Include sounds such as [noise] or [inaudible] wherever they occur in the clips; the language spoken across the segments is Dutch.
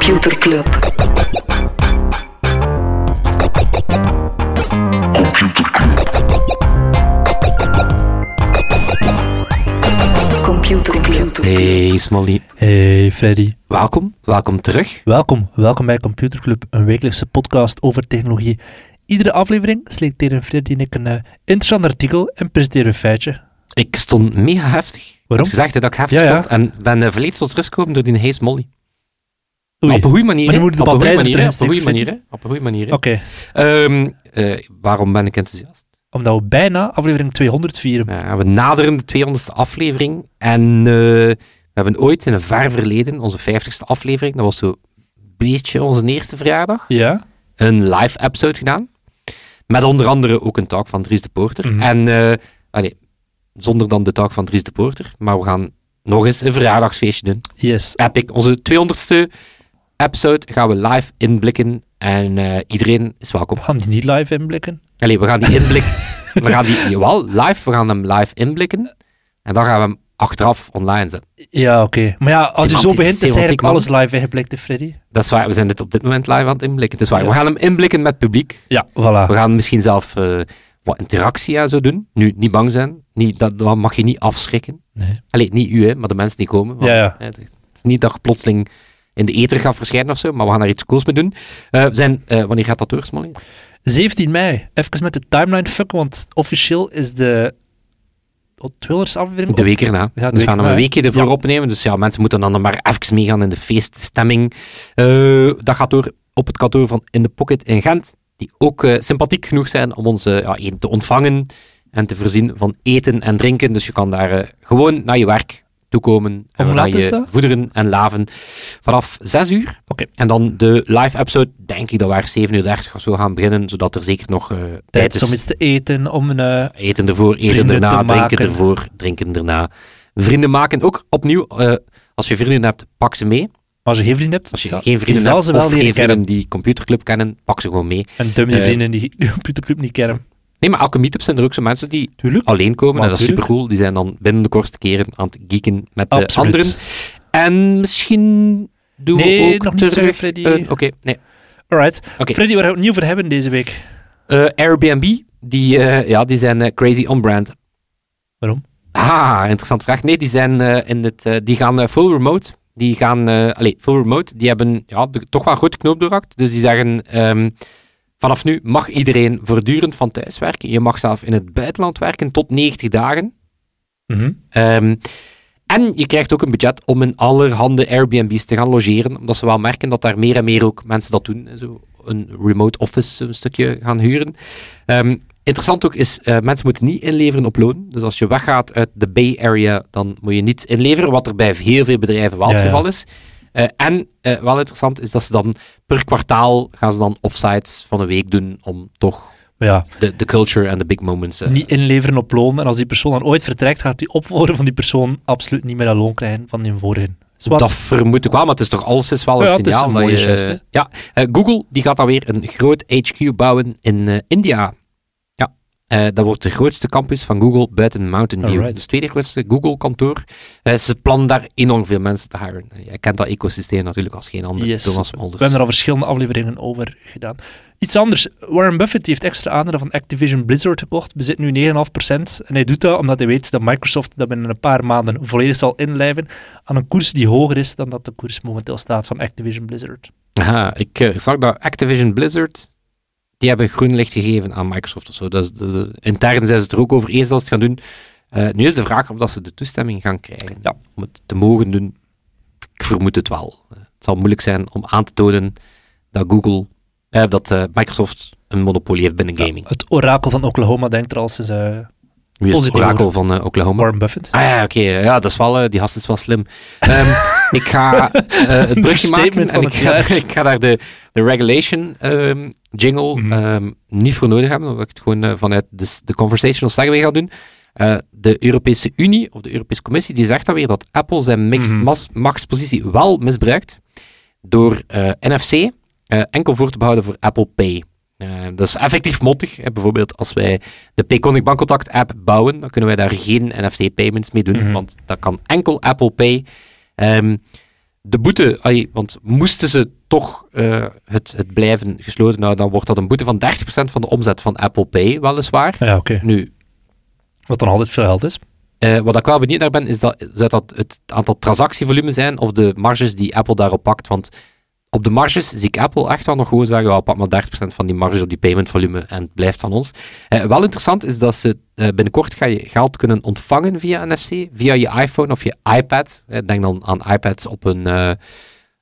Computer Club. Computer Club. Hey Smolly, Hey Freddy, welkom, welkom terug. welkom. Welkom bij Computer Club, een wekelijkse podcast over technologie. Iedere aflevering selecteren Freddy en ik een eh, interessant artikel en presenteren een feitje. Ik stond mega heftig. Ik Waarom? had gezegd dat ik heftig Ja, ja. stond en ben uh, volledig tot rust gekomen door die Hey Smolly. Oei. Op een goede manier, Maar je moet de op een manier, op een goede manier, op een goede manier. Oké, Ehm, eh, waarom ben ik enthousiast? omdat we bijna aflevering 200 vieren. Ja, we naderen de 200ste aflevering en eh, we hebben ooit in een ver verleden, onze 50ste aflevering, dat was zo een beetje onze eerste verjaardag, Ja? een live episode gedaan. Met onder andere ook een talk van Dries de Poorter. Mhm. En, eh, allee, zonder dan de talk van Dries de Poorter, maar we gaan nog eens een verjaardagsfeestje doen. Yes. Epic. Onze 200ste episode gaan we live inblikken en eh, iedereen is welkom. We gaan die niet live inblikken. Allee, we gaan die inblik... [laughs] we gaan die, jawel, live, we gaan hem live inblikken. En dan gaan we hem achteraf online zetten. Ja, oké. Maar ja, als je zo begint, is eigenlijk man. alles live ingeblikt, Freddy. Dat is waar, we zijn dit op dit moment live aan het inblikken. Het is waar. Ja. We gaan hem inblikken met publiek. Ja, We voilà. gaan misschien zelf eh, wat interactie en zo doen. Nu, niet bang zijn. Niet, dat, dat mag je niet afschrikken. Nee. Allee, niet u, hè, maar de mensen die komen. Want, Ja, ja. hè, Het is niet dat je plotseling in de ether gaat verschijnen of zo, maar we gaan daar iets cools mee doen. Eh, zijn, eh, wanneer gaat dat door, Smolly? 17 mei. Even met de timeline fucken, want officieel is de oh, 200ste aflevering De week erna. Ja, de dus we gaan hem een weekje ervoor Ja. opnemen. Dus ja, mensen moeten dan maar even meegaan in de feeststemming. Eh, dat gaat door op het kantoor van In The Pocket in Gent. Die ook sympathiek genoeg zijn om ons ja, te ontvangen en te voorzien van eten en drinken. Dus je kan daar gewoon naar je werk toekomen. En laat is je voederen en laven vanaf 6 uur. Oké. En dan de live episode, denk ik dat we er 7 uur 30 of zo gaan beginnen, zodat er zeker nog eh, tijd Tijd is om iets te eten, om een... eh, Eten ervoor, eten erna, drinken ervoor, drinken erna. Vrienden maken. Ook opnieuw, eh, als je vrienden hebt, pak ze mee. als je geen vrienden hebt, Als je ja, geen vrienden hebt ze wel of geen kennen. vrienden die computerclub kennen, pak ze gewoon mee. En Eh, vrienden [laughs] die computerclub niet kennen. Nee, maar elke meetup zijn er ook zo mensen die Tuurlijk. alleen komen. En dat is tuurlijk. supercool. Die zijn dan binnen de kortste keren aan het geeken met de anderen. En misschien doen Nee, we ook nog terug... Freddy. een- Oké, nee. Alright. Oké. Freddy, waar gaan we het nieuw voor hebben deze week? Eh, Airbnb, die, eh, ja, die zijn eh, crazy on-brand. Waarom? Ah, interessante vraag. Nee, die, zijn, in het, die gaan full remote. Die gaan, allee, full remote, die hebben ja, de- toch wel goed knoop doorhakt. Dus die zeggen, ehm, vanaf nu mag iedereen voortdurend van thuis werken. Je mag zelf in het buitenland werken tot 90 dagen. Mhm. Ehm, en je krijgt ook een budget om in allerhande Airbnb's te gaan logeren, omdat ze wel merken dat daar meer en meer ook mensen dat doen. Zo een remote office een stukje gaan huren. Ehm, interessant ook is, eh, mensen moeten niet inleveren op loon. Dus als je weggaat uit de Bay Area, dan moet je niet inleveren, wat er bij heel veel bedrijven wel het Ja, ja. geval is. Eh, en eh, wel interessant is dat ze dan per kwartaal gaan ze dan offsites van een week doen om toch Ja, de, de culture en de big moments... eh, niet inleveren op loon. En als die persoon dan ooit vertrekt, gaat die opvolger van die persoon absoluut niet meer dat loon krijgen van die vorige. Zwat. Dat vermoed ik wel, maar het is toch alles is wel een Ja, het is signaal. een dat je, gest, ja, Google die gaat dan weer een groot HQ bouwen in India. Eh, dat wordt de grootste campus van Google buiten Mountain View. Alright. Dus het tweede grootste Google-kantoor. Eh, ze plannen daar enorm veel mensen te hiren. Eh, Jij kent dat ecosysteem natuurlijk als geen ander. Yes. Thomas We hebben er al verschillende afleveringen over gedaan. Iets anders. Warren Buffett heeft extra aandelen van Activision Blizzard gekocht, bezit nu 9,5%. En hij doet dat omdat hij weet dat Microsoft dat binnen een paar maanden volledig zal inlijven aan een koers die hoger is dan dat de koers momenteel staat van Activision Blizzard. Aha, ik zag dat Activision Blizzard, die hebben groen licht gegeven aan Microsoft of zo. Dus de, intern zijn ze het er ook over eens dat ze het gaan doen. Eh, nu is de vraag of dat ze de toestemming gaan krijgen Ja. om het te mogen doen. Ik vermoed het wel. Het zal moeilijk zijn om aan te tonen dat Google, eh, dat eh, Microsoft een monopolie heeft binnen gaming. Het orakel van Oklahoma denkt er al sinds Wie is het positief orakel van eh, Oklahoma? Warren Buffett. Ah ja, oké. ja, dat is wel, eh, die gast is wel slim. Ehm, [laughs] ik ga eh, het brugje maken en ik ga, jaar. [laughs] ik ga daar de, de regulation ehm, jingle Mhm. ehm, niet voor nodig hebben, omdat ik het gewoon vanuit de, de conversational segue ga doen. De Europese Unie, of de Europese Commissie, die zegt dan weer dat Apple zijn mix- Mhm. machtspositie wel misbruikt door NFC enkel voor te behouden voor Apple Pay. Eh, dat is effectief mottig. Hè. Bijvoorbeeld als wij de Payconic Bankcontact app bouwen, dan kunnen wij daar geen NFC-payments mee doen, Mhm. want dat kan enkel Apple Pay. Ehm, de boete, want moesten ze toch eh, het, het blijven gesloten houden, dan wordt dat een boete van 30% van de omzet van Apple Pay, weliswaar. Ja, oké. Nu, Wat dan altijd veel geld is. eh, wat ik wel benieuwd naar ben, is dat, zou dat het aantal transactievolume zijn of de marges die Apple daarop pakt. Want op de marges zie ik Apple echt wel nog gewoon zeggen, ja, pak maar 30% van die marges op die paymentvolume en het blijft van ons. Eh, wel interessant is dat ze eh, binnenkort ga je geld kunnen ontvangen via NFC, via je iPhone of je iPad. Eh, denk dan aan iPads op een, eh,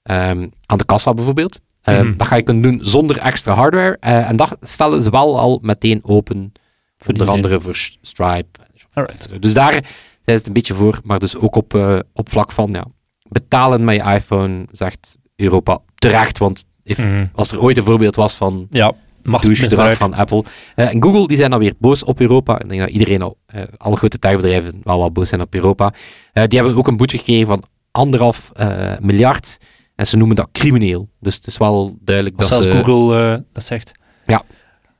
ehm, aan de kassa bijvoorbeeld. Eh, Mhm. Dat ga je kunnen doen zonder extra hardware. En dat stellen ze wel al meteen open, Voor onder andere voor Stripe. Alright. Dus daar zijn ze het een beetje voor, maar dus ook op, op vlak van ja, betalen met je iPhone, zegt Europa terecht, want if- Mhm. als er ooit een voorbeeld was van Ja, douchegedrag van Apple. Eh, en Google die zijn dan weer boos op Europa. Ik denk dat iedereen, al, eh, alle grote techbedrijven, wel wat boos zijn op Europa. Eh, die hebben ook een boete gekregen van anderhalf miljard. En ze noemen dat crimineel. Dus het is wel duidelijk dat zelfs ze... Google dat zegt. Ja.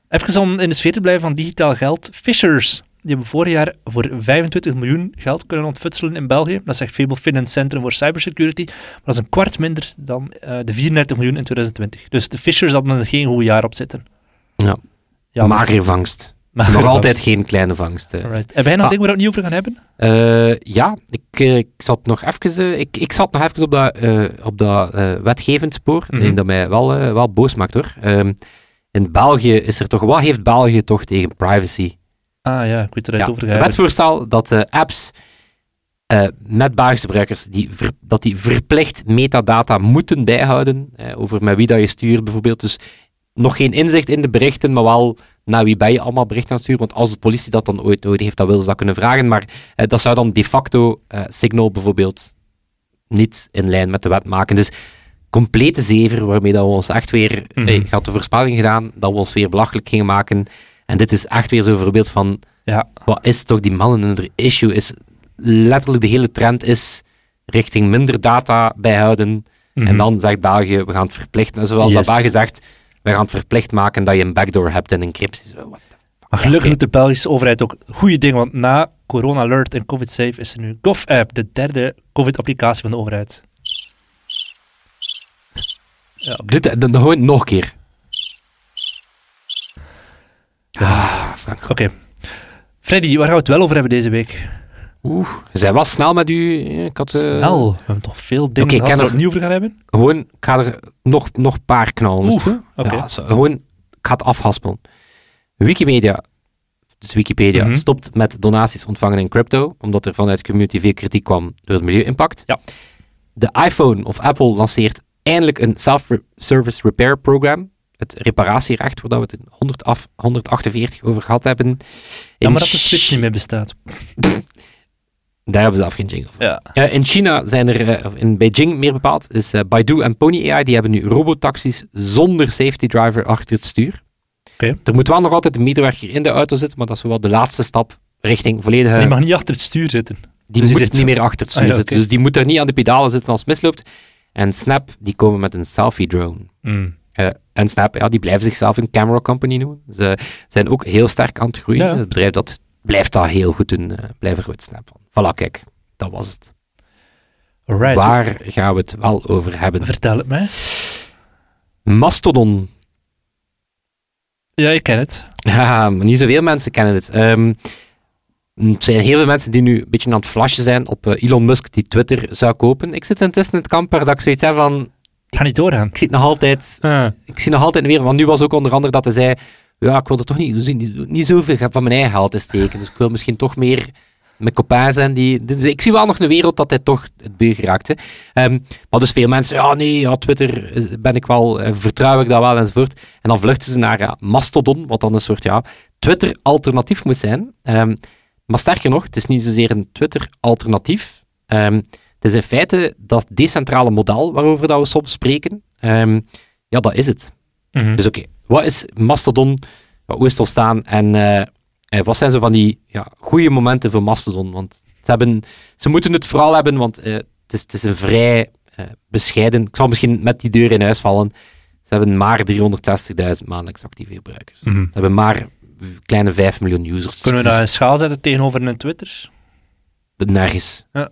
Even om in de sfeer te blijven van digitaal geld. Fishers, die hebben vorig jaar voor 25 miljoen geld kunnen ontfutselen in België. Dat zegt Fable Finance Centrum voor Cybersecurity. Maar dat is een kwart minder dan eh, de 34 miljoen in 2020. Dus de Fishers hadden er geen goed jaar op zitten. Ja. Ja, Magere vangst. maar- Nog altijd geen kleine vangst. eh. Alright. Heb jij nog Ah. dingen waar we het niet over gaan hebben? Eh, ja, ik, ik zat nog even, ik, ik zat nog even op dat, op dat eh, wetgevend spoor. Die dat mij wel, wel boos maakt hoor. Ehm, in België is er toch, wat heeft België toch tegen privacy? Ah ja, ik weet er Ja, over een gaan. wetsvoorstel dat eh, apps eh, met Belgische gebruikers, die ver- dat die verplicht metadata moeten bijhouden, eh, over met wie dat je stuurt bijvoorbeeld. Dus nog geen inzicht in de berichten, maar wel naar wie ben je allemaal berichten aan het sturen. Want als de politie dat dan ooit nodig heeft, dan willen ze dat kunnen vragen. Maar dat zou dan de facto eh, Signal bijvoorbeeld niet in lijn met de wet maken. Dus complete zever, waarmee dat we ons echt weer... Mhm. eh, had de voorspelling gedaan, dat we ons weer belachelijk gingen maken. En dit is echt weer zo'n voorbeeld van Ja, wat is toch die mannen de issue is letterlijk de hele trend is richting minder data bijhouden Mhm. en dan zegt België we gaan het verplichten zoals Yes. dat België zegt we gaan het verplicht maken dat je een backdoor hebt in encryptie Maar gelukkig doet de Belgische overheid ook goede dingen, want na Corona Alert en COVID Safe is er nu GovApp, de derde COVID-applicatie van de overheid. Ja. Dit, dan gewoon nog een keer ah, Frank Oké. Freddy, waar gaan we het wel over hebben deze week? oeh bent wel snel met u eh, ik had, eh, Snel. We hebben toch veel dingen ik gehad er- het niet over gaan hebben? gewoon ik ga er nog, nog een paar knallen Oeh, oké. Ja, gewoon, ik ga het afhaspelen. Wikimedia, dus Wikipedia, Mhm. stopt met donaties ontvangen in crypto, omdat er vanuit de community veel kritiek kwam door het milieu-impact. Ja. De iPhone of Apple lanceert eindelijk een self-service repair program, het reparatierecht, waar we het in 100 af, 148 over gehad hebben. Ja, maar dat de Switch Ch- niet meer bestaat. [laughs] Daar hebben ze af geen jingle voor. Ja. In China zijn er, eh, in Beijing meer bepaald, is eh, Baidu en Pony AI, die hebben nu robotaxis zonder safety driver achter het stuur. Oké. Er moet wel nog altijd een medewerker in de auto zitten, maar dat is wel de laatste stap richting volledige... Je mag niet achter het stuur zitten. die dus die moet zit niet zo- meer achter het stuur Ah, ja, zitten. Dus die moet er niet aan de pedalen zitten als het misloopt. En Snap, die komen met een selfie drone. Mm. En Snap, ja, die blijven zichzelf een camera company noemen. Ze zijn ook heel sterk aan het groeien. Ja. Het bedrijf dat blijft dat heel goed doen. eh blijven goed Snap. Voilà, kijk, dat was het. Alright. Waar gaan we het wel over hebben? Vertel het mij. Mastodon. Ja, ik ken het. [laughs] Ja, maar niet zoveel mensen kennen het. Ehm, er zijn heel veel mensen die nu een beetje aan het flashen zijn op eh, Elon Musk die Twitter zou kopen. Ik zit intussen in het kamp waar dat ik zoiets heb van... Ik ga niet doorgaan. Ik zie nog altijd Ah. ik zie nog altijd weer, want nu was ook onder andere dat hij zei, ja, ik wil er toch niet, niet, niet zoveel van mijn eigen geld in steken, dus ik wil misschien toch meer met copains zijn die... Dus ik zie wel nog een wereld dat hij toch het beug raakte. Ehm, maar dus veel mensen, ja nee, ja, Twitter is- ben ik wel, eh, vertrouw ik dat wel, enzovoort. En dan vluchten ze naar ja, Mastodon, wat dan een soort, ja, Twitter-alternatief moet zijn. Ehm, maar sterker nog, het is niet zozeer een Twitter-alternatief. Ehm, het is in feite dat decentrale model waarover dat we soms spreken. Ehm, ja, dat is het. Mhm. Dus oké, wat is Mastodon? Wat hoe is het ontstaan? En eh, eh, wat zijn zo van die ja, goede momenten voor Mastodon? Want ze, hebben, ze moeten het vooral hebben, want eh, het, is, het is een vrij bescheiden... Ik zal misschien met die deur in huis vallen. Ze hebben maar 360.000 maandelijks actieve gebruikers. Mhm. Ze hebben maar kleine 5 miljoen users. Kunnen we dat in schaal zetten tegenover een Twitter? nergens. Ja.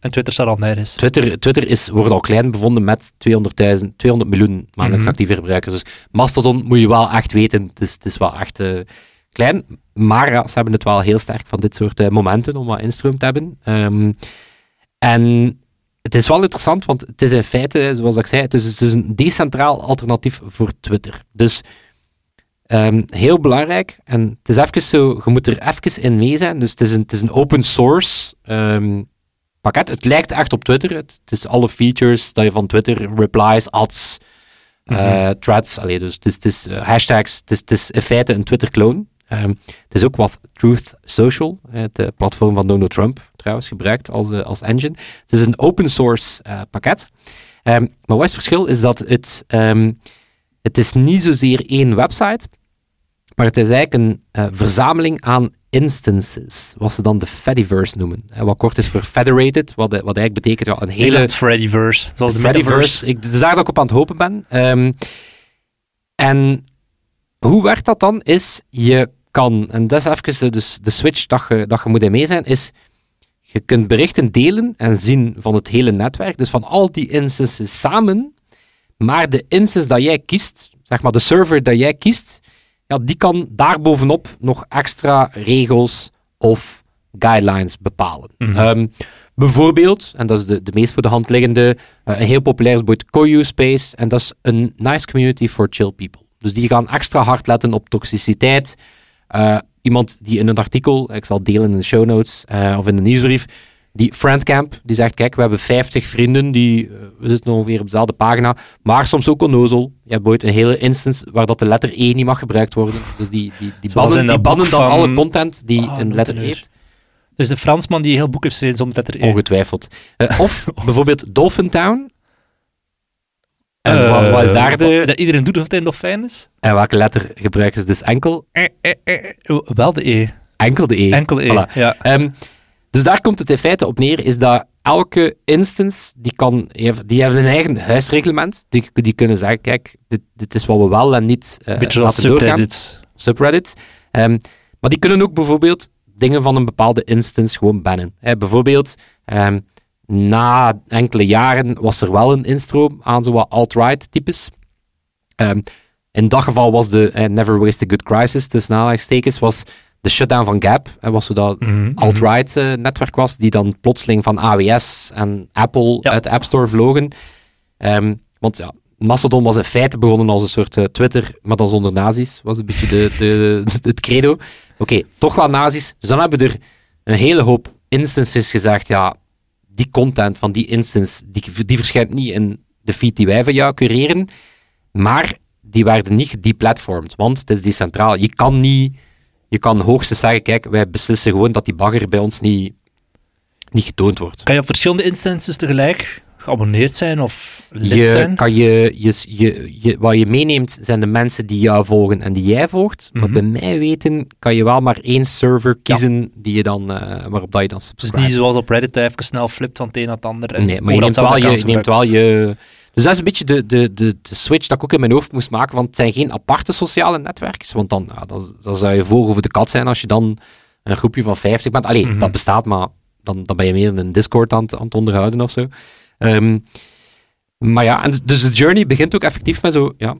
En Twitter staat al nergens. Twitter, Twitter is, wordt al klein bevonden met 200.000, 200 miljoen maandelijks Mhm. actieve gebruikers. Dus Mastodon moet je wel echt weten. Het is, het is wel echt eh, klein. Maar ze hebben het wel heel sterk van dit soort eh, momenten om wat instroom te hebben. Ehm, en het is wel interessant, want het is in feite, zoals ik zei, het is, het is een decentraal alternatief voor Twitter. Dus ehm, heel belangrijk. En het is even zo, je moet er even in mee zijn. Dus het is een, het is een open source ehm, pakket. Het lijkt echt op Twitter. Het, het is alle features dat je van Twitter, replies, ads, eh, threads, allee, dus het is, het is eh, hashtags, het is, het is in feite een Twitter-clone. Ehm, het is ook wat Truth Social, eh, het platform van Donald Trump trouwens, gebruikt als, als engine. Het is een open source pakket. Ehm, maar wat is het verschil? Is dat het, ehm, het is niet zozeer één website, maar het is eigenlijk een verzameling aan instances, wat ze dan de Fediverse noemen. Eh, wat kort is voor Federated, wat, wat eigenlijk betekent ja, een Hele hele Freddyverse, zoals de. Freddyverse. Ik, het is daar dat ik op aan het hopen ben. Ehm, en hoe werkt dat dan? Is je kan, en dat is even de, dus de switch dat je, dat je moet in mee zijn, is je kunt berichten delen en zien van het hele netwerk, dus van al die instances samen, maar de instance dat jij kiest, zeg maar de server dat jij kiest, ja, die kan daarbovenop nog extra regels of guidelines bepalen. Mhm. Ehm, bijvoorbeeld, en dat is de, de meest voor de hand liggende, eh, een heel populair is bijvoorbeeld Koyu Space, en dat is een nice community for chill people. Dus die gaan extra hard letten op toxiciteit. Eh, iemand die in een artikel, ik zal delen in de show notes eh, of in de nieuwsbrief, die Friendcamp, die zegt, kijk, we hebben 50 vrienden, die, eh, we zitten ongeveer op dezelfde pagina, maar soms ook onnozel. Je hebt bijvoorbeeld een hele instance waar dat de letter E niet mag gebruikt worden. Dus die, die, die bannen, die bannen boek dan van- alle content die Ah, een letter E heeft. Dus de Fransman die een heel boek heeft geschreven zonder letter E. Ongetwijfeld. Eh, of [laughs] bijvoorbeeld Dolphin Town. En Eh, wat, wat is daar de... Dat iedereen doet of het een dolfijn is? En welke letter gebruiken ze dus enkel? Eh, eh, eh, eh, Wel de E. Enkel de E. Enkel E. Voilà. Ja. Ehm, dus daar komt het in feite op neer, is dat elke instance, die, kan, die hebben een eigen huisreglement. Die, die kunnen zeggen, kijk, dit, dit is wat we wel en niet eh Beetje doorgaan. subreddits. subreddits. Ehm, maar die kunnen ook bijvoorbeeld dingen van een bepaalde instance gewoon bannen. Hè, bijvoorbeeld, ehm, na enkele jaren was er wel een instroom aan zowat alt-right types. Ehm, in dat geval was de eh, Never Waste a Good Crisis, tussen aanhalingstekens, was de shutdown van Gap, hè, was zo dat mhm. alt-right eh, netwerk was, die dan plotseling van AWS en Apple Ja. uit de App Store vlogen. Ehm, want ja, Mastodon was in feite begonnen als een soort eh, Twitter, maar dan zonder nazi's, was een beetje de, [laughs] de, het credo. Oké, toch wel nazi's. Dus dan hebben we er een hele hoop instances gezegd, ja, die content van die instance, die, die verschijnt niet in de feed die wij van jou cureren, maar die werden niet gedeplatformed, want het is decentraal. Je kan niet, je kan hoogstens zeggen, kijk, wij beslissen gewoon dat die bagger bij ons niet, niet getoond wordt. Kan je op verschillende instances tegelijk geabonneerd zijn of lid Je, zijn? kan je, je, je, je, wat je meeneemt zijn de mensen die jou volgen en die jij volgt. Maar Mhm. bij mij weten kan je wel maar één server kiezen die je dan, eh, waarop dat je dan Dus subscribe. niet zoals op Reddit, even snel flipt van het een naar het ander. en Nee, maar je neemt, wel je, neemt wel je... Dus dat is een beetje de, de, de, de switch dat ik ook in mijn hoofd moest maken, want het zijn geen aparte sociale netwerken, want dan, ja, dan, dan zou je voor over de kat zijn als je dan een groepje van 50 bent. Allee, Mhm. dat bestaat, maar dan, dan ben je meer in een Discord aan, het- aan het onderhouden of zo. Ehm, maar ja, en dus de journey begint ook effectief met zo, ja,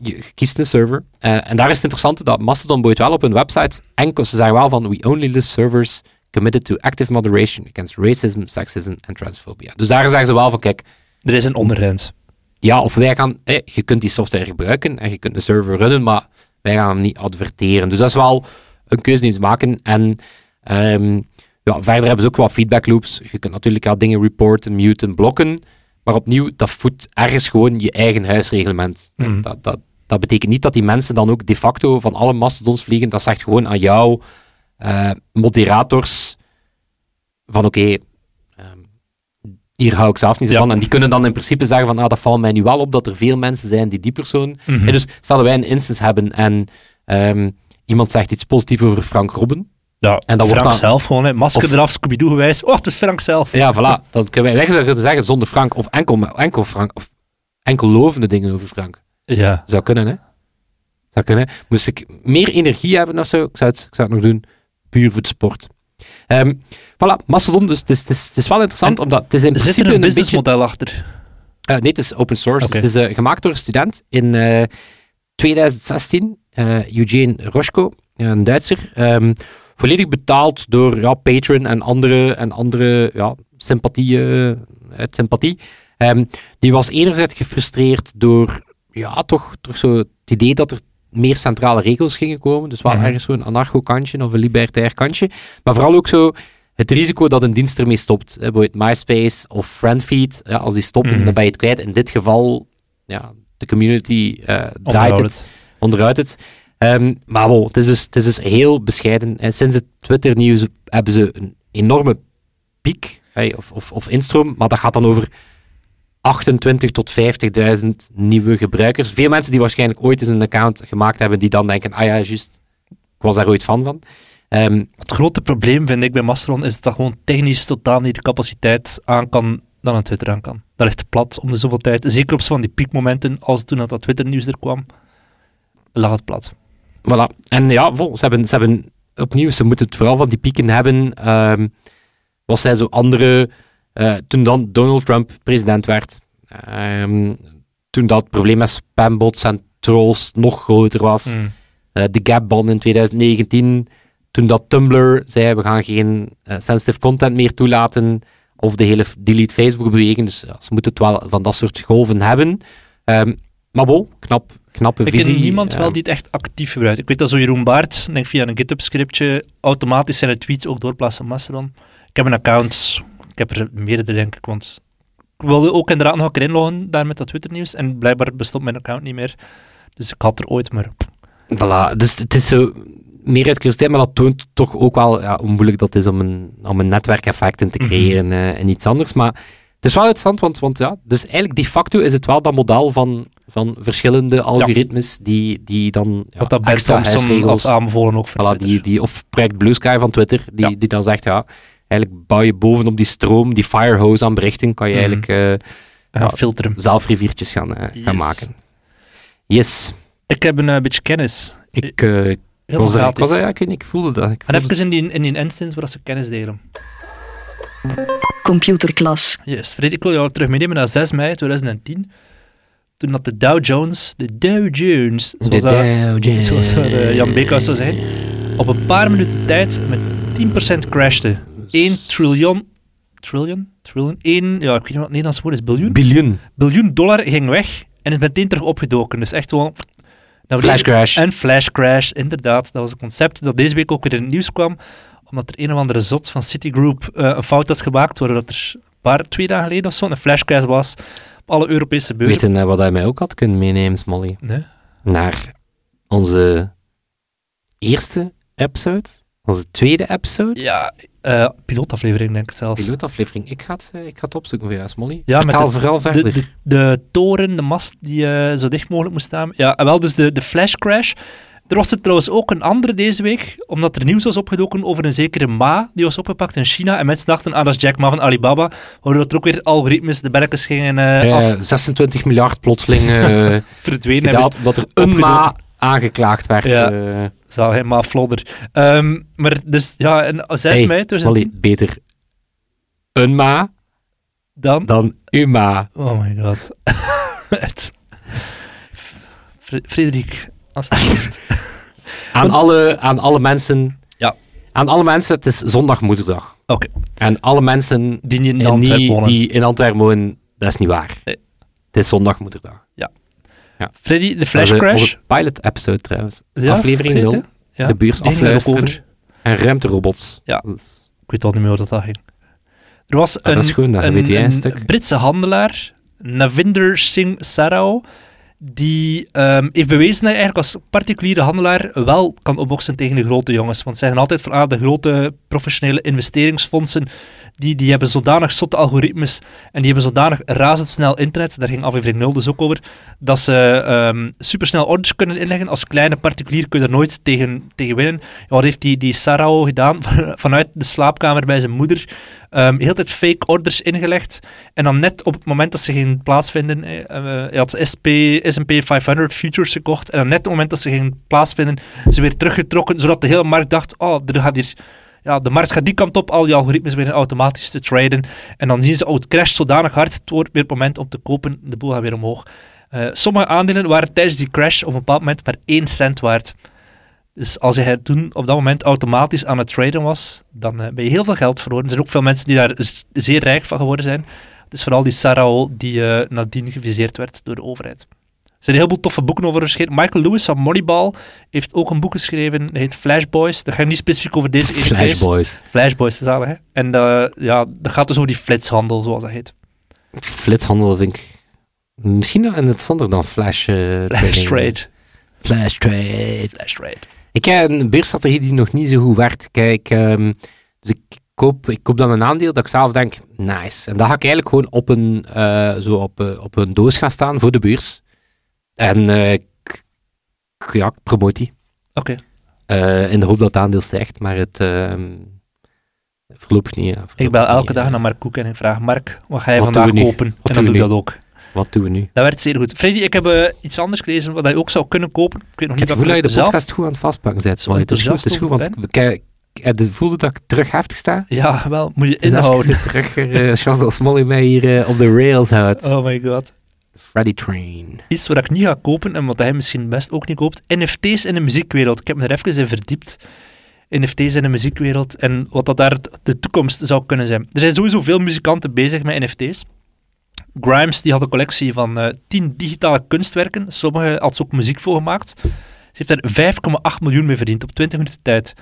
je kiest een server. Eh, en daar is het interessante dat Mastodon boeit wel op hun website enkel, ze zeggen wel van, we only list servers committed to active moderation against racism, sexism en transphobia. Dus daar zeggen ze wel van, kijk, Er is een ondergrens. ja, of wij gaan, je kunt die software gebruiken en je kunt de server runnen, maar wij gaan hem niet adverteren. Dus dat is wel een keuze die ze maken. En ehm, ja, verder hebben ze ook wat feedback loops. Je kunt natuurlijk ja, dingen reporten, muten, blokken. Maar opnieuw, dat voedt ergens gewoon je eigen huisreglement. Mhm. Dat, dat, dat betekent niet dat die mensen dan ook de facto van alle mastodons vliegen. Dat zegt gewoon aan jou, eh, moderators, van oké, hier hou ik zelf niet zo Ja. van. En die kunnen dan in principe zeggen van, ah, dat valt mij nu wel op dat er veel mensen zijn die die persoon... Mhm. En dus stel dat wij een instance hebben en ehm, iemand zegt iets positiefs over Frank Robben. Ja, En dat wordt Frank dan- zelf gewoon, hè, masker Of- eraf, Scooby-Doo gewijs. Oh, het is Frank zelf. Ja, [laughs] voilà. Dat kunnen wij, zouden zeggen zonder Frank of enkel, enkel Frank of enkel lovende dingen over Frank. Ja. Zou kunnen, hè? Zou kunnen. Moest ik meer energie hebben of zo, ik zou het, ik zou het nog doen. Puur voor de sport. Ehm, voilà, Mastodon, dus het is, het is, het is wel interessant, En omdat het is in Zit principe er een een beetje... businessmodel achter? Eh, nee, het is open source. Het is eh, gemaakt door een student in eh, 2016, eh, Eugene Roschko, een Duitser. ehm, volledig betaald door ja, Patreon en andere, en andere ja, sympathie, eh, uit sympathie. Ehm, die was enerzijds gefrustreerd door ja, toch, toch zo het idee dat er meer centrale regels gingen komen. Dus wel Mhm. ergens zo'n anarcho-kantje of een libertair kantje. Maar vooral ook zo het risico dat een dienst ermee stopt. Hè, bijvoorbeeld MySpace of Friendfeed. Ja, als die stoppen, Mhm. dan ben je het kwijt. In dit geval, ja, de community eh, draait Onderhoud het, onderuit het. Ehm, maar wow, het, is dus, het is dus heel bescheiden. En sinds het Twitter-nieuws hebben ze een enorme piek hey, of, of, of instroom, maar dat gaat dan over 28 tot 50.000 nieuwe gebruikers. Veel mensen die waarschijnlijk ooit eens een account gemaakt hebben, die dan denken, ah ja, juist, ik was daar ooit fan van. Ehm, Het grote probleem vind ik bij Mastodon is dat dat gewoon technisch totaal niet de capaciteit aan kan dan een Twitter aan kan. Dat ligt plat om de zoveel tijd. Zeker op zo van die piekmomenten, als toen dat, dat Twitter-nieuws er kwam, lag het plat. Voilà. En ja, vol, ze, hebben, ze hebben opnieuw, ze moeten het vooral van die pieken hebben. Ehm was zij zo andere. Eh, toen dan Donald Trump president werd, ehm, toen dat probleem met spambots en trolls nog groter was. Hmm. Eh, de Gap-ban in 2019, toen dat Tumblr zei, we gaan geen eh, sensitive content meer toelaten, of de hele delete Facebook beweging. Dus ja, ze moeten het wel van dat soort golven hebben. Ehm, maar bon, knap, knappe Ik visie. ken niemand wel die het echt actief gebruikt. Ik weet dat zo Jeroen Baert, denk via een GitHub-scriptje, automatisch zijn tweets ook doorplaatsen op Mastodon. Ik heb een account, ik heb er meerdere denk ik, want ik wilde ook inderdaad nog een keer inloggen daar met dat Twitter-nieuws en blijkbaar bestond mijn account niet meer. Dus ik had er ooit, maar Voilà, dus het is zo meer uit curiositeit, maar dat toont toch ook wel ja, hoe moeilijk dat is om een, om een netwerkeffect in te Mhm. creëren eh, en iets anders. Maar het is wel interessant, want, want ja, dus eigenlijk de facto is het wel dat model van, van verschillende algoritmes die, die dan ja, wat dat extra Thompson aanbevolen ook voor voilà, die, die, of project Blue Sky van Twitter, die, Ja. die dan zegt, ja, eigenlijk bouw je bovenop die stroom, die firehose aan berichten, kan je Mhm. eigenlijk eh, filteren. zelf riviertjes gaan, eh, gaan maken. Yes. Ik heb een eh, beetje kennis. Ik, eh, ik was er, ik, gratis. was er, ja, ik, weet niet, ik voelde dat. Ik En even in die, in die instance waar ze kennis delen. Computerklas. Yes, Fred, ik wil jou terug meenemen naar 6 mei 2010. Toen dat de Dow Jones, de Dow Jones, De zoals, dat- Dow Jones. zoals Jan Beekhuis zou zeggen, op een paar minuten tijd met 10% crashte. 1 triljoen, trillion, trillion, 1, ja, ik weet niet wat het Nederlands woord is, biljoen, Biljoen. biljoen dollar ging weg en is meteen terug opgedoken. Dus echt gewoon... Nou, Flash crash. En flash crash, inderdaad. Dat was een concept dat deze week ook weer in het nieuws kwam, omdat er een of andere zot van Citigroup eh, een fout had gemaakt, waardoor dat er een paar, twee dagen geleden of zo een flash crash was op alle Europese beurzen. Weet je eh, wat hij mij ook had kunnen meenemen, Smolly? Nee? Naar onze eerste episode. Onze tweede episode. Ja, eh pilootaflevering denk ik zelfs. Pilootaflevering. Ik ga het, eh, ik ga het opzoeken voor jou, Smolly. Ja, met Vertel de- vooral verder. De, de, de toren, de mast die eh, zo dicht mogelijk moest staan. Ja, en wel dus de, de flash crash. Er was er trouwens ook een andere deze week, omdat er nieuws was opgedoken over een zekere Ma, die was opgepakt in China. En mensen dachten, ah, dat is Jack Ma van Alibaba. Waardoor er ook weer algoritmes, de belletjes gingen af 26 miljard plotseling [laughs] verdwenen. gedaald, omdat er een ma aangeklaagd werd. Ja. Eh. Zal helemaal flodder. Ehm, maar dus, ja, en 6 Hey, mei 2010, beter een ma dan... dan uw ma. Oh my god. [laughs] Het- Frederik, alsjeblieft. [laughs] Aan alle, aan alle mensen. Ja. Aan alle mensen, het is zondagmoederdag. Oké. En alle mensen Die in en Antwerpen die, wonen. die in Antwerpen wonen, dat is niet waar. Nee. Het is zondagmoederdag. Freddy, de flash crash. Onze pilot-episode trouwens. Ja, Aflevering ik zei 0. het, hè? Ja, De buurt die ging afluisteren. daarover. En ruimterobots. Ja. Is- Ik weet al niet meer hoe dat, dat ging. Er was Ah, een, dat is goed, een, weet jij een een stuk. Britse handelaar, Navinder Singh Sarao, die ehm, heeft bewezen dat hij eigenlijk als particuliere handelaar wel kan opboksen tegen de grote jongens. Want ze zeggen altijd van ah, de grote professionele investeringsfondsen, die, die hebben zodanig zotte algoritmes en die hebben zodanig razendsnel internet, daar ging aflevering 0 dus ook over, dat ze ehm, supersnel orders kunnen inleggen. Als kleine particulier kun je er nooit tegen, tegen winnen. Wat heeft die, die Sarao gedaan? [laughs] Vanuit de slaapkamer bij zijn moeder Ehm heel tijd fake orders ingelegd. En dan net op het moment dat ze gingen plaatsvinden, eh, eh, hij had SP, S&P 500 futures gekocht. En dan net op het moment dat ze gingen plaatsvinden, ze weer teruggetrokken, zodat de hele markt dacht, oh, er gaat hier ja, de markt gaat die kant op, al die algoritmes beginnen automatisch te traden. En dan zien ze, oh, het crasht zodanig hard, het wordt weer het moment om te kopen, de boel gaat weer omhoog. Uh, sommige aandelen waren tijdens die crash op een bepaald moment maar 1 cent waard. Dus als je toen op dat moment automatisch aan het traden was, dan uh, ben je heel veel geld verloren. Er zijn ook veel mensen die daar zeer rijk van geworden zijn. Het is vooral die Sarah die uh, nadien geviseerd werd door de overheid. Er zijn heel veel toffe boeken over verschenen. Michael Lewis van Moneyball heeft ook een boek geschreven. Dat heet Flashboys. Dat gaat niet specifiek over deze Flashboys. Flashboys, zalig hè. En uh, ja, dat gaat dus over die flitshandel, zoals dat heet. Flitshandel vind ik misschien nog interessanter dan flash, uh, flash trade. Flash trade. Flash trade. Ik heb een beursstrategie die nog niet zo goed werkt. Kijk, um, dus ik koop, ik koop dan een aandeel dat ik zelf denk, nice. En dan ga ik eigenlijk gewoon op een, uh, zo op, op een doos gaan staan voor de beurs. En ik, ja, ik promoot die. Oké. Okay. in de hoop dat het aandeel stijgt, maar het voorlopig niet. Ja, ik bel elke dag naar Mark Koek en ik vraag, Mark, wat ga je wat vandaag kopen? Wat en dan doe ik dat ook. Wat doen we nu? Dat werkt zeer goed. Freddy, ik heb uh, iets anders gelezen wat je ook zou kunnen kopen. Ik weet nog niet ik of je de podcast goed aan het vastpakken bent. Het is goed, het is goed want ik, ik voelde dat ik terug heftig sta. Ja, wel, moet je inhouden. terug, uh, [laughs] Charles Smolly mij hier uh, op de rails houdt. Oh my god. Freddy Train. Iets wat ik niet ga kopen en wat hij misschien best ook niet koopt. NFT's in de muziekwereld. Ik heb me er even in verdiept. NFT's in de muziekwereld en wat dat daar de toekomst zou kunnen zijn. Er zijn sowieso veel muzikanten bezig met NFT's. Grimes die had een collectie van uh, 10 digitale kunstwerken. Sommige had ze ook muziek voor gemaakt. Ze heeft er 5,8 miljoen mee verdiend op 20 minuten tijd.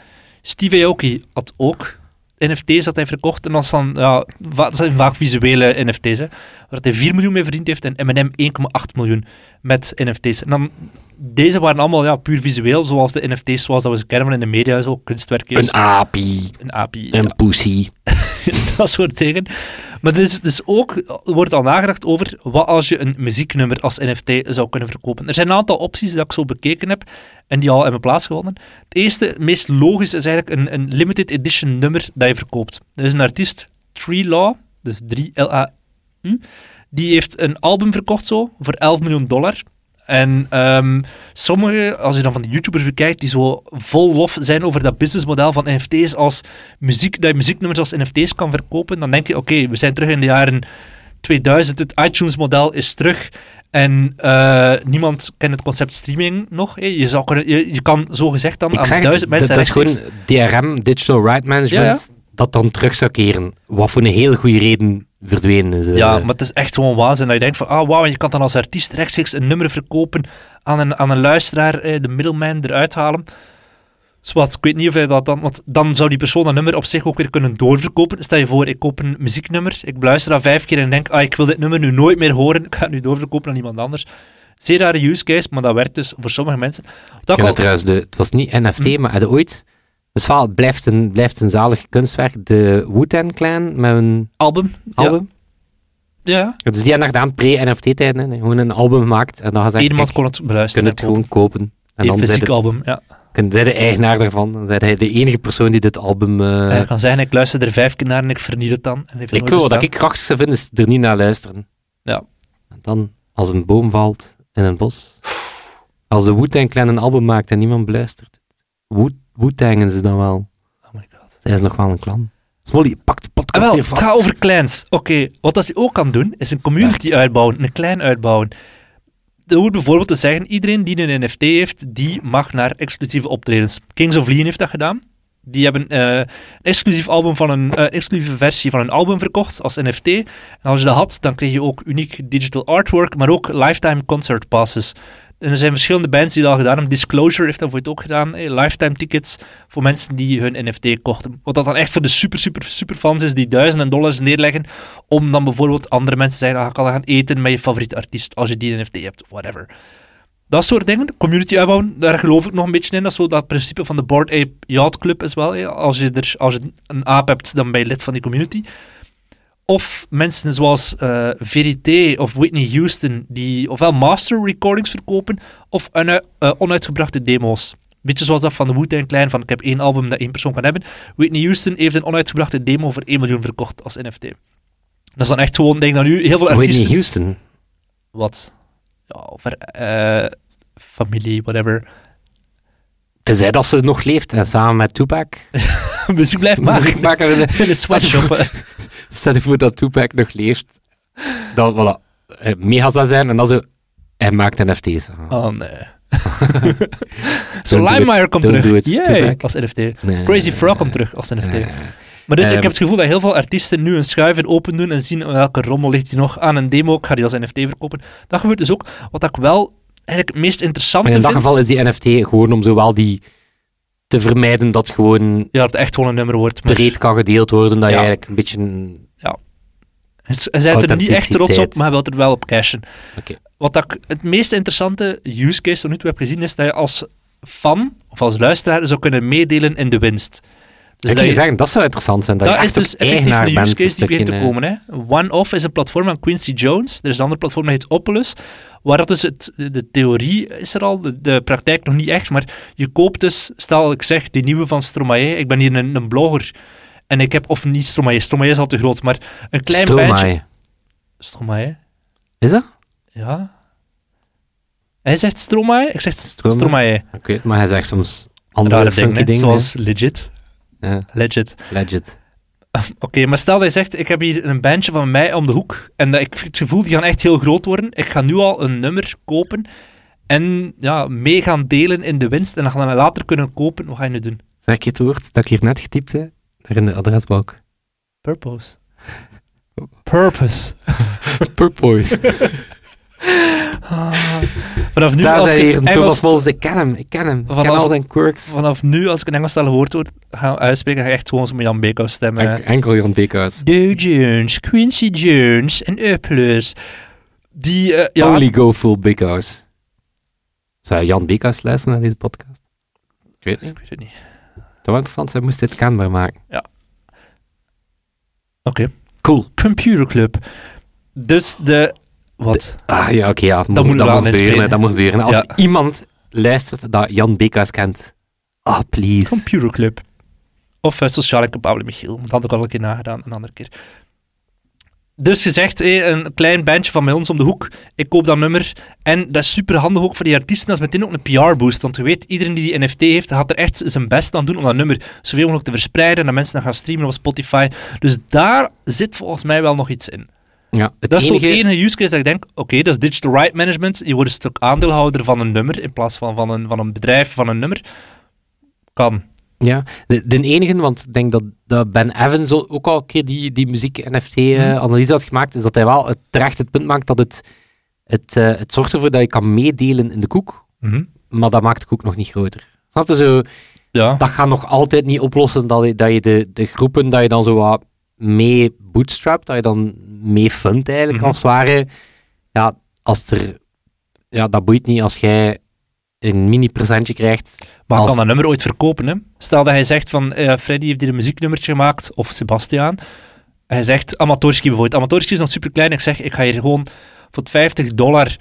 Steve Aoki had ook NFT's dat hij verkocht. En dat, dan, ja, dat zijn vaak visuele NFT's. Hè, waar hij 4 miljoen mee verdiend heeft en M&M 1,8 miljoen met NFT's. En dan, deze waren allemaal ja, puur visueel, zoals de NFT's zoals dat we ze kennen van in de media, zo kunstwerken. Een API. Een API. Een ja. pussy. [laughs] dat soort dingen. Maar is dus ook, wordt al nagedacht over wat als je een muzieknummer als NFT zou kunnen verkopen. Er zijn een aantal opties dat ik zo bekeken heb en die al hebben plaatsgevonden. Het eerste, het meest logisch, is eigenlijk een, een limited edition nummer dat je verkoopt. Er is een artiest, Tree Law, dus 3-L-A-U, die heeft een album verkocht zo, voor 11 miljoen dollar. En um, sommige, als je dan van de YouTubers bekijkt, die zo vol lof zijn over dat businessmodel van NFT's als muziek, dat je muzieknummers als NFT's kan verkopen, dan denk je, oké, we zijn terug in de jaren 2000, het iTunes-model is terug. En uh, niemand kent het concept streaming nog. Je, zou kunnen, je, je kan zo gezegd dan Ik aan duizend mensen... Dat is gewoon DRM, Digital Right Management, ja, ja. Dat dan terug zou keren. Wat voor een heel goede reden verdwenen is. Ja, maar het is echt gewoon waanzin. Dat je denkt van, ah wauw, je kan dan als artiest rechtstreeks een nummer verkopen aan een, aan een luisteraar, eh, de middleman eruit halen. Zwat, ik weet niet of hij dat dan... Want dan zou die persoon dat nummer op zich ook weer kunnen doorverkopen. Stel je voor, ik koop een muzieknummer, ik luister dat vijf keer en denk, ah, ik wil dit nummer nu nooit meer horen, [laughs] ik ga het nu doorverkopen aan iemand anders. Zeer rare use case, maar dat werkt dus voor sommige mensen. Dat trouwens, de, het was niet NFT, hm. maar had ooit... Dus het blijft een, blijft een zalig kunstwerk. De Wu-Tang Clan met een album. album. Ja. ja. Dus die hebben gedaan pre-NFT-tijden. Gewoon een album gemaakt. En dan gaan ze Iemand kon het beluisteren. Kun het gewoon kopen. En een fysiek album, ja. Kun zij de eigenaar daarvan. Dan zijn hij de enige persoon die dit album... Uh... Hij kan zeggen, ik luister er vijf keer naar en ik verniet het dan. En ik wil, dat ik krachtigste vind, is er niet naar luisteren. Ja. En dan, als een boom valt in een bos. Als de Wu-Tang Clan een album maakt en niemand beluistert. Wu-Tangen ze dan wel. Oh my god. Zij is nog wel een clan. Smolly, pak de podcast ah, wel, vast. Het gaat over clans. Oké, wat als je ook kan doen, is een community uitbouwen, een clan uitbouwen. Er hoort bijvoorbeeld te zeggen, iedereen die een NFT heeft, die mag naar exclusieve optredens. Kings of Leon heeft dat gedaan. Die hebben uh, een exclusief album van een uh, exclusieve versie van een album verkocht als NFT. En als je dat had, dan kreeg je ook uniek digital artwork, maar ook lifetime concert passes. En er zijn verschillende bands die dat al gedaan hebben. Disclosure heeft dat voor het ook gedaan. lifetime tickets voor mensen die hun NFT kochten. Wat dat dan echt voor de super, super, super fans is die duizenden dollars neerleggen. Om dan bijvoorbeeld andere mensen te zeggen: ah, kan gaan eten met je favoriete artiest als je die NFT hebt, whatever. Dat soort dingen. Community uitbouwen, daar geloof ik nog een beetje in. Dat is zo dat principe van de Board Ape Yacht Club is wel. Als, je er, als je een aap hebt, dan ben je lid van die community of mensen zoals uh, Verité of Whitney Houston, die ofwel master recordings verkopen, of een, uh, onuitgebrachte demo's. Beetje zoals dat van de Wu-Tang Clan, van ik heb één album dat één persoon kan hebben. Whitney Houston heeft een onuitgebrachte demo voor 1 miljoen verkocht als NFT. Dat is dan echt gewoon, denk ik dan nu, heel veel artiesten... Whitney Houston? Wat? Ja, over uh, familie, whatever. Tenzij dat ze nog leeft en samen met Tupac. [laughs] muziek blijft maken. muziek maken in de- [laughs] In een sweatshop. [laughs] Stel je voor dat Tupac nog leeft. Dan, voilà. eh, Mega zou zijn en dan zo... Hij maakt NFT's. Oh nee. [laughs] Zo, do LimeWire komt terug. do it, Yay, Tupac. als NFT. Nee. Crazy Frog komt terug als NFT. Nee. Maar dus ik Ehm, heb het gevoel dat heel veel artiesten nu een schuiven open doen en zien welke rommel ligt hier nog aan een demo. Ik ga die als NFT verkopen. Dat gebeurt dus ook. Wat ik wel eigenlijk het meest interessante Maar in dat vind... geval is die NFT gewoon om zowel die te vermijden dat gewoon Ja, dat het echt gewoon een nummer wordt. Maar breed kan gedeeld worden, dat je Ja. eigenlijk een beetje... een- Hij zijn er niet echt trots op, maar hij wil er wel op cashen. Oké. Wat ik het meest interessante use case tot nu toe heb gezien, is dat je als fan of als luisteraar zou kunnen meedelen in de winst. Dus ik dat je- zeggen, dat zou interessant zijn, dat, dat je is dus effectief een use case die begint te eh. komen. Hè. OneOff is een platform van Quincy Jones. Er is een ander platform dat heet Opulus. Waar dat dus het, de theorie is er al, de, de praktijk nog niet echt. Maar je koopt dus, stel ik zeg, die nieuwe van Stromae. Ik ben hier een, een blogger. En ik heb, of niet Stromae, Stromae is al te groot, maar een klein Stromae. bandje. Stromae? Is dat? Ja. Hij zegt Stromae, ik zeg Stromae? Het, maar hij zegt soms andere dingen. zoals legit. Ja, Legit. legit. [laughs] Oké, maar stel dat je zegt, ik heb hier een bandje van mij om de hoek en dat ik het gevoel, die gaan echt heel groot worden. Ik ga nu al een nummer kopen en ja, mee gaan delen in de winst en dan gaan we later kunnen kopen. Wat ga je nu doen? Zeg ik het woord dat ik hier net getypt heb? Daar in de adresbalk. Purpose. Purpose. [laughs] Purpose. [laughs] Vanaf nu, Daar als zijn hier een Engels, Thomas. Ik ken hem, ik ken hem. Ik ken Vanaf- al zijn quirks. vanaf nu, als ik een Engelstalig woord hoor, ga uitspreken, ga ik echt gewoon zo met Jan Beekhuis stemmen. Enk- Enkel Jan Beekhuis. Dow Jones, Quincy Jones en Upplus. Die, eh, ja, Only go full Beekhuis. Zou Jan Beekhuis luisteren naar deze podcast? Ik weet niet. ik weet het niet. Zou wel interessant zijn, moest dit kenbaar maken. Oké. Cool. Computer Club. Dus de... Wat? Ah ja, oké, ja. Dat, moet dat moet gebeuren. Dat moet gebeuren. Als Ja. iemand luistert dat Jan Beekhuis kent, ah, please. Computer Club. Of uh, Sociale Capabele Michiel. Dat had ik al een keer nagedaan, een andere keer. Dus gezegd, hé, een klein bandje van bij ons om de hoek. Ik koop dat nummer. En dat is super handig ook voor die artiesten. Dat is meteen ook een PR-boost. Want je weet, iedereen die die NFT heeft, gaat er echt zijn best aan doen om dat nummer zoveel mogelijk te verspreiden. En dat mensen dan gaan streamen op Spotify. Dus daar zit volgens mij wel nog iets in. Ja, het Dat is enige... zo'n enige use case dat ik denk, oké, dat is digital right management. Je wordt een stuk aandeelhouder van een nummer in plaats van van een, van een bedrijf, van een nummer. Kan. Ja, de, de enige, want ik denk dat, dat Ben Evans ook al een keer die, die muziek-NFT-analyse had gemaakt, is dat hij wel het, terecht het punt maakt dat het, het, eh, het zorgt ervoor dat je kan meedelen in de koek, maar dat maakt de koek nog niet groter. Snap je zo? Ja. Dat gaat nog altijd niet oplossen dat je, dat je de, de groepen, dat je dan zo wat mee bootstrapt, dat je dan mee fundt eigenlijk, Mhm. als het ware. Ja, als er... Ja, dat boeit niet als jij een mini-presentje krijgt. Maar als- kan dat nummer ooit verkopen, hè? Stel dat hij zegt van, eh, Freddy heeft hier een muzieknummertje gemaakt, of Sebastiaan. Hij zegt, Amatorski bijvoorbeeld. Amatorski is nog super klein. Ik zeg, ik ga hier gewoon voor 50 dollar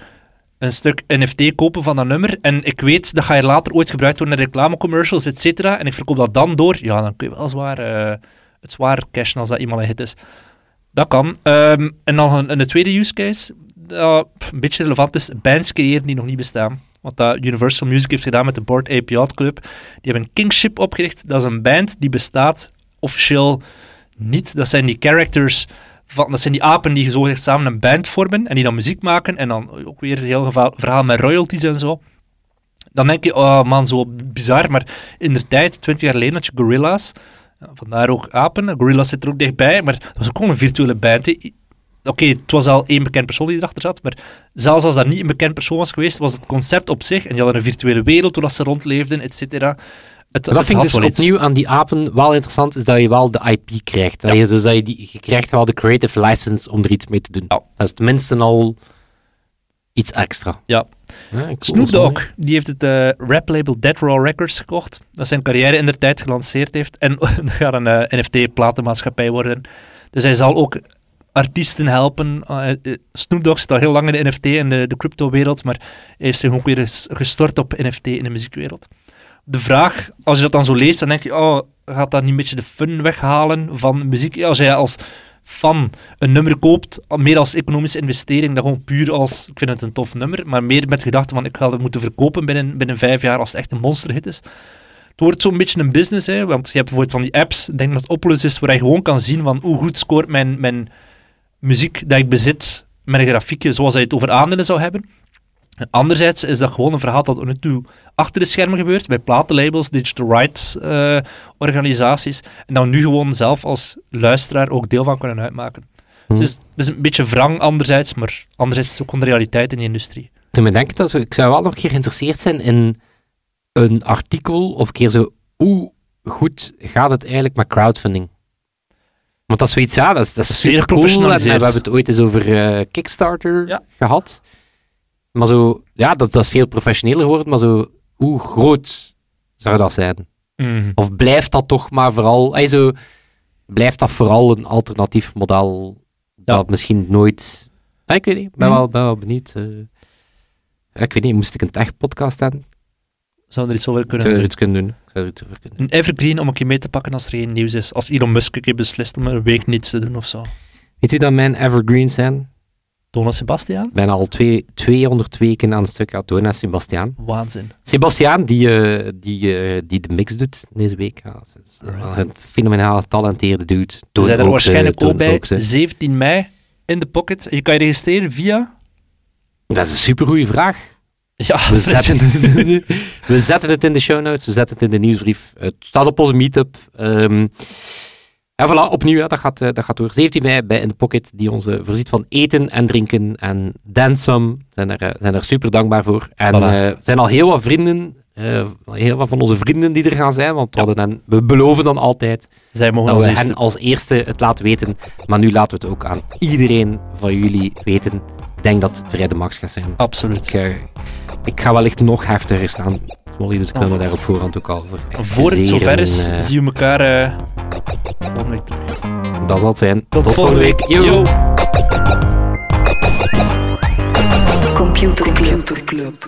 een stuk NFT kopen van dat nummer. En ik weet, dat ga je later ooit gebruikt worden in reclamecommercials, et cetera. En ik verkoop dat dan door. Ja, dan kun je wel zwaar, eh, het zwaar cashen als dat eenmaal een hit is. Dat kan. Ehm, en dan een, een tweede use case, dat een beetje relevant is, bands creëren die nog niet bestaan. Wat dat Universal Music heeft gedaan met de Board Ape Yacht Club. Die hebben Kingship opgericht. Dat is een band die bestaat officieel niet. Dat zijn die characters, van, dat zijn die apen die zogezegd samen een band vormen en die dan muziek maken. En dan ook weer een heel verhaal met royalties en zo. Dan denk je, oh man, zo bizar. Maar in de tijd, 20 jaar geleden, had je Gorilla's. Vandaar ook apen. Gorilla's zit er ook dichtbij. Maar dat was ook gewoon een virtuele band. Oké, het was al één bekend persoon die erachter zat, maar zelfs als dat niet een bekend persoon was geweest, was het concept op zich, en die hadden een virtuele wereld waar ze rondleefden, et cetera. Het, dat het vind ik had dus iets. opnieuw aan die apen wel interessant, is dat je wel de IP krijgt. Dat Ja. je, dus dat je, die, je krijgt wel de creative license om er iets mee te doen. Ja. Dat is tenminste al iets extra. Ja. Ja, cool, Snoop. Dogg, die heeft het eh rap-label Dead Raw Records gekocht, dat zijn carrière in de tijd gelanceerd heeft. En [laughs] dat gaat een eh, NFT-platenmaatschappij worden. Dus hij zal ook artiesten helpen. Eh, Snoop Dogg zit al heel lang in de NFT en de, de crypto-wereld, maar hij heeft zich ook weer ges- gestort op NFT in de muziekwereld. De vraag, als je dat dan zo leest, dan denk je, oh, gaat dat niet een beetje de fun weghalen van muziek? Ja, Als jij als fan een nummer koopt, meer als economische investering, dan gewoon puur als, ik vind het een tof nummer, maar meer met gedachte van, ik ga het moeten verkopen binnen, binnen vijf jaar als het echt een monsterhit is. het wordt zo'n beetje een business, hè, want je hebt bijvoorbeeld van die apps, ik denk dat Oculus is, waar je gewoon kan zien van hoe goed scoort mijn, mijn muziek dat ik bezit met een grafiekje zoals hij het over aandelen zou hebben. Anderzijds is dat gewoon een verhaal dat nu toe achter de schermen gebeurt, bij platenlabels, digital rights uh, organisaties, en dat we nu gewoon zelf als luisteraar ook deel van kunnen uitmaken. Hmm. Dus het is een beetje wrang anderzijds, maar anderzijds is het ook de realiteit in de industrie. Toen me denken dat ik zou wel nog een keer geïnteresseerd zijn in een artikel of een keer zo, hoe goed gaat het eigenlijk met crowdfunding? Want dat is zoiets, ja, dat is, dat is zeer we hebben het ooit eens over uh, Kickstarter gehad. Maar zo, ja, dat, dat is veel professioneler geworden, maar zo, hoe groot zou dat zijn? Mm. Of blijft dat toch maar vooral, hey, zo, blijft dat vooral een alternatief model dat misschien nooit... ik weet niet, ik ben, mm. wel, ben wel benieuwd. Uh, ik weet niet, moest ik een tech-podcast hebben? Zou er iets over kunnen doen? Er iets kunnen doen. Zou er iets over kunnen doen. Een evergreen om een keer mee te pakken als er geen nieuws is. Als Elon Musk een keer beslist om een week niets te doen of zo. Weet u dat mijn evergreens zijn? Dona Sebastiaan? ben al twee, 200 weken aan het stuk aan Dona Sebastiaan. Waanzin. Sebastiaan, die, uh, die, uh, die de mix doet deze week. Ja, is, Een fenomenaal getalenteerde dude. We zijn er waarschijnlijk ook bij. 17 mei in de pocket. Je kan je registreren via... Dat is een supergoeie vraag. Ja, we zetten, [laughs] we zetten het in de show notes, we zetten het in de nieuwsbrief. Het staat op onze meetup. Um, en voilà, opnieuw, dat, gaat, eh, dat gaat door. 17 mei bij In The Pocket, die ons voorziet van eten en drinken en dancem. Zijn er, eh, zijn er super dankbaar voor. En er uh, zijn al heel wat vrienden, uh, heel wat van onze vrienden die er gaan zijn, want we, dan, we beloven dan altijd Zij mogen dat we eerste. hen als eerste het laten weten. Maar nu laten we het ook aan iedereen van jullie weten. Ik denk dat het vrij de max gaat zijn. Absoluut. Ik, ik ga wellicht nog heftiger staan. Molly, dus kunnen we daar op voorhand ook al voor Voor het zover is, zien we elkaar volgende week terug. Dat zal het zijn. Tot, Tot volgende week. Yo. Yo. Computer Club.